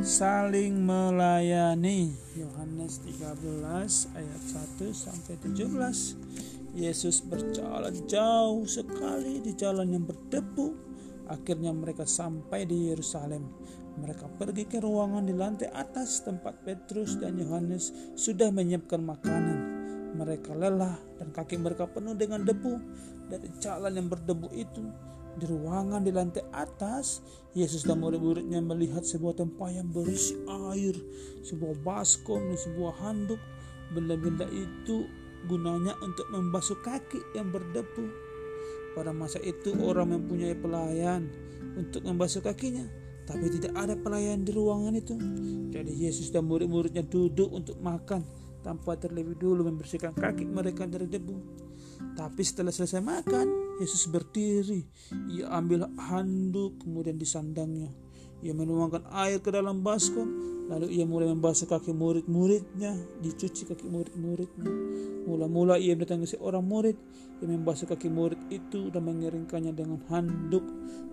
saling melayani. Yohanes 13 ayat 1 sampai 17 Yesus berjalan jauh sekali di jalan yang berdebu. Akhirnya mereka sampai di Yerusalem. Mereka pergi ke ruangan di lantai atas tempat Petrus dan Yohanes sudah menyiapkan makanan. Mereka lelah dan kaki mereka penuh dengan debu. Dari jalan yang berdebu itu di ruangan di lantai atas, Yesus dan murid-muridnya melihat sebuah tempayan berisi air, sebuah baskom dan sebuah handuk. Benda-benda itu gunanya untuk membasuh kaki yang berdebu. Pada masa itu orang mempunyai pelayan untuk membasuh kakinya, tapi tidak ada pelayan di ruangan itu. Jadi Yesus dan murid-muridnya duduk untuk makan tanpa terlebih dulu membersihkan kaki mereka dari debu. Tapi setelah selesai makan, Yesus berdiri. Ia ambil handuk, kemudian disandangnya. Ia menuangkan air ke dalam baskom, lalu ia mulai membasuh kaki murid-muridnya, dicuci kaki murid-muridnya. Mula-mula ia mendatangi seorang murid, ia membasuh kaki murid itu dan mengeringkannya dengan handuk.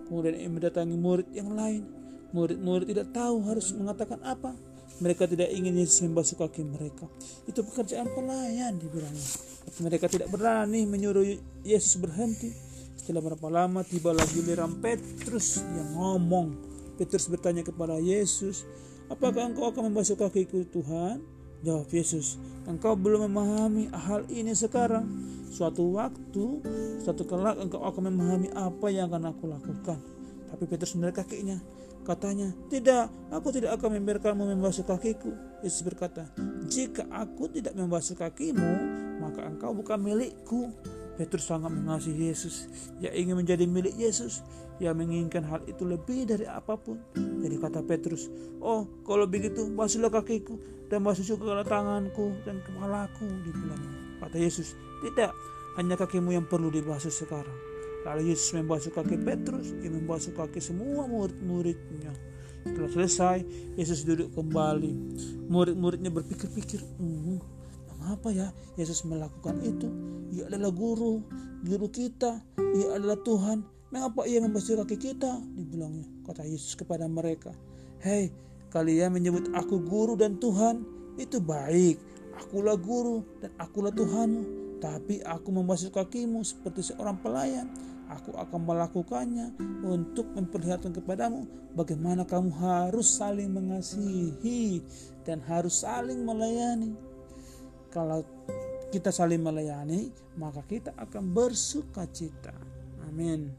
Kemudian ia mendatangi murid yang lain. Murid-murid tidak tahu harus mengatakan apa. Mereka tidak ingin Yesus membasuh kaki mereka. Itu pekerjaan pelayan dibilangnya. Mereka tidak berani menyuruh Yesus berhenti. Setelah berapa lama tiba lagi giliran Petrus yang ngomong. Petrus bertanya kepada Yesus, Apakah engkau akan membasuh kakiku Tuhan? Jawab Yesus, engkau belum memahami hal ini sekarang. Suatu waktu, suatu kelak engkau akan memahami apa yang akan aku lakukan. Tapi Petrus menarik kakinya. Katanya, tidak, aku tidak akan membiarkanmu membasuh kakiku. Yesus berkata, jika aku tidak membasuh kakimu, maka engkau bukan milikku. Petrus sangat mengasihi Yesus. Ia ingin menjadi milik Yesus. Ia menginginkan hal itu lebih dari apa pun. Jadi kata Petrus, oh kalau begitu basuhlah kakiku dan basuh juga tanganku dan kepalaku. Dibilang. Kata Yesus, tidak, hanya kakimu yang perlu dibasuh sekarang. Lalu Yesus membasuh kaki Petrus, ia membasuh kaki semua murid-muridnya. Setelah selesai, Yesus duduk kembali. Murid-muridnya berpikir-pikir, hmm, mengapa ya Yesus melakukan itu? Ia adalah guru, guru kita, ia adalah Tuhan. Mengapa ia membasuh kaki kita? Dibilangnya, kata Yesus kepada mereka. Hei, kalian menyebut aku guru dan Tuhan, itu baik. Akulah guru dan akulah Tuhanmu. Tapi aku membasuh kakimu seperti seorang pelayan aku akan melakukannya untuk memperlihatkan kepadamu bagaimana kamu harus saling mengasihi dan harus saling melayani. Kalau kita saling melayani, maka kita akan bersuka cita. Amin.